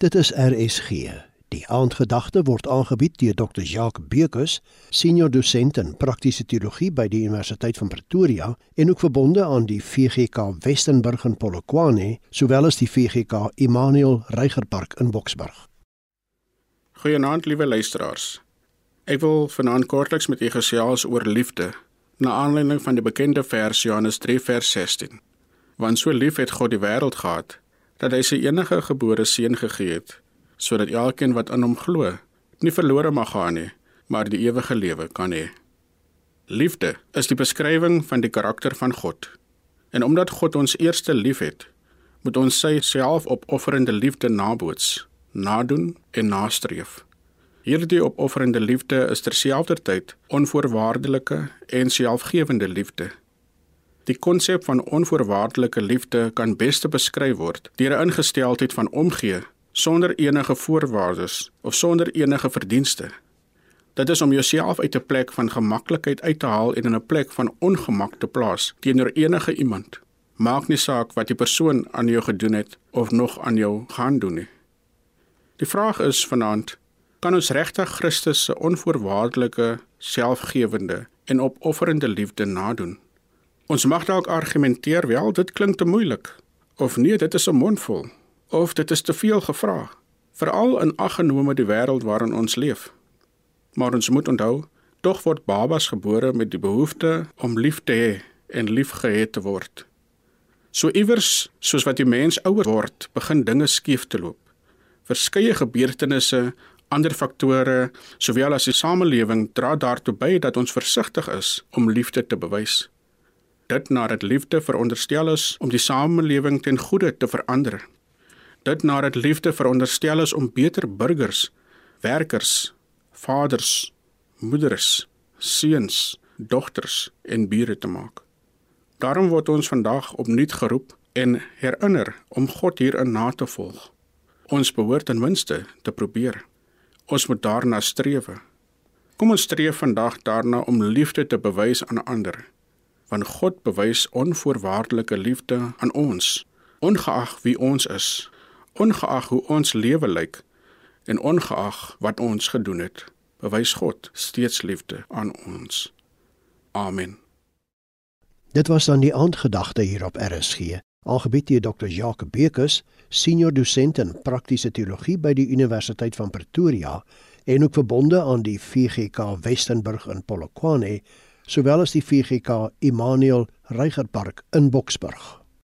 Dit is RSG. Die aandgedagte word aangebied deur Dr. Jacques Bekus, senior dosent in praktiese teologie by die Universiteit van Pretoria en ook verbonde aan die VGK Westenburg in Polokwane, sowel as die VGK Immanuel Reigerpark in Boksburg. Goeienaand, liewe luisteraars. Ek wil vanaand kortliks met u gesels oor liefde, na aanleiding van die bekende vers Johannes 3 vers 16. Want so lief het God die wêreld gehad dat hy sy enige gebore seun gegee het sodat elkeen wat aan hom glo nie verlore mag gaan nie maar die ewige lewe kan hê. Liefde is die beskrywing van die karakter van God. En omdat God ons eerste liefhet, moet ons sy selfopofferende liefde naboots, nadoen en nastreef. Hierdie opofferende liefde is terselfdertyd onvoorwaardelike en selfgewende liefde. Die konsep van onvoorwaardelike liefde kan beste beskryf word deur 'n ingesteldheid van omgee sonder enige voorwaardes of sonder enige verdienste. Dit is om jouself uit 'n plek van gemaklikheid uit te haal en in 'n plek van ongemak te plaas teenoor enige iemand. Maak nie saak wat die persoon aan jou gedoen het of nog aan jou gaan doen nie. Die vraag is vanaand, kan ons regtig Christus se onvoorwaardelike, selfgewende en opofferende liefde nadoen? Ons mag dalk argumenteer wel, dit klink te moeilik of nee, dit is 'n mondvol of dit is te veel gevra, veral in aggenome die wêreld waarin ons leef. Maar ons moet onthou, tog word babas gebore met die behoefte om lief te hê en liefgehet te word. So iewers, soos wat die mens ouer word, begin dinge skeef te loop. Verskeie gebeurtenisse, ander faktore, sowel as die samelewing dra daartoe by dat ons versigtig is om liefde te bewys dit nadat liefde veronderstel is om die samelewing ten goeie te verander. Dit nadat liefde veronderstel is om beter burgers, werkers, vaders, moeders, seuns, dogters en bure te maak. Daarom word ons vandag opnuut geroep en herinner om God hierin na te volg. Ons behoort ten minste te probeer. Ons moet daarna streef. Kom ons streef vandag daarna om liefde te bewys aan ander want God bewys onvoorwaardelike liefde aan ons, ongeag wie ons is, ongeag hoe ons lewe lyk en ongeag wat ons gedoen het. Bewys God steeds liefde aan ons. Amen. Dit was dan die aandgedagte hier op RSG. Aangebied deur Dr. Jacques Bekus, senior dosent in praktiese teologie by die Universiteit van Pretoria en ook verbonde aan die VGK Westenburg in Polokwane sowel as die VGK Immanuel Reigerpark in Boksburg.